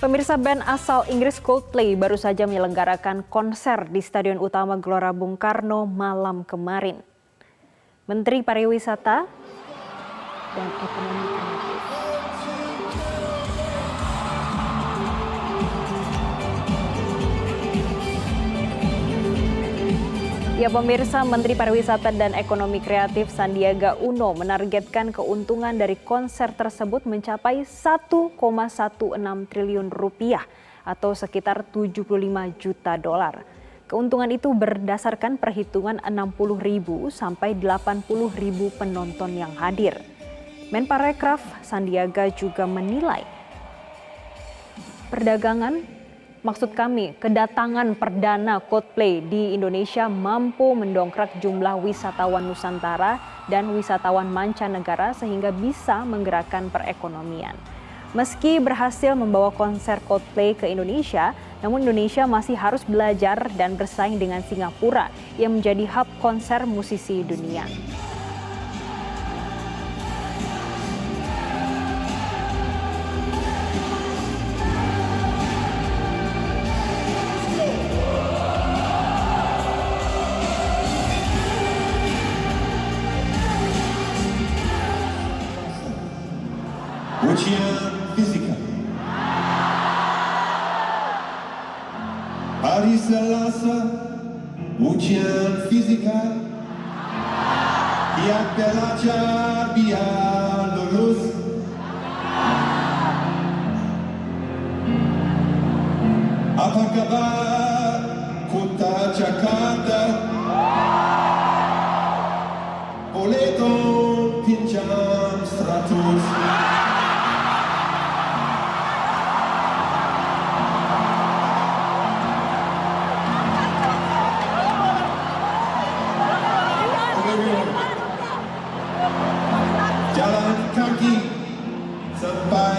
Pemirsa band asal Inggris Coldplay baru saja menyelenggarakan konser di Stadion Utama Gelora Bung Karno malam kemarin. Menteri Pariwisata dan Ekonomi Ya pemirsa, Menteri Pariwisata dan Ekonomi Kreatif Sandiaga Uno menargetkan keuntungan dari konser tersebut mencapai 1,16 triliun rupiah atau sekitar 75 juta dolar. Keuntungan itu berdasarkan perhitungan 60 ribu sampai 80 ribu penonton yang hadir. Menparekraf Sandiaga juga menilai perdagangan Maksud kami, kedatangan perdana Coldplay di Indonesia mampu mendongkrak jumlah wisatawan Nusantara dan wisatawan mancanegara sehingga bisa menggerakkan perekonomian. Meski berhasil membawa konser Coldplay ke Indonesia, namun Indonesia masih harus belajar dan bersaing dengan Singapura yang menjadi hub konser musisi dunia. Rotina física. Arisa Lassa, rotina física. E aquela tchabia lulus. Apacabá, Kuta Chakata. Boleto, Pincham, Stratus.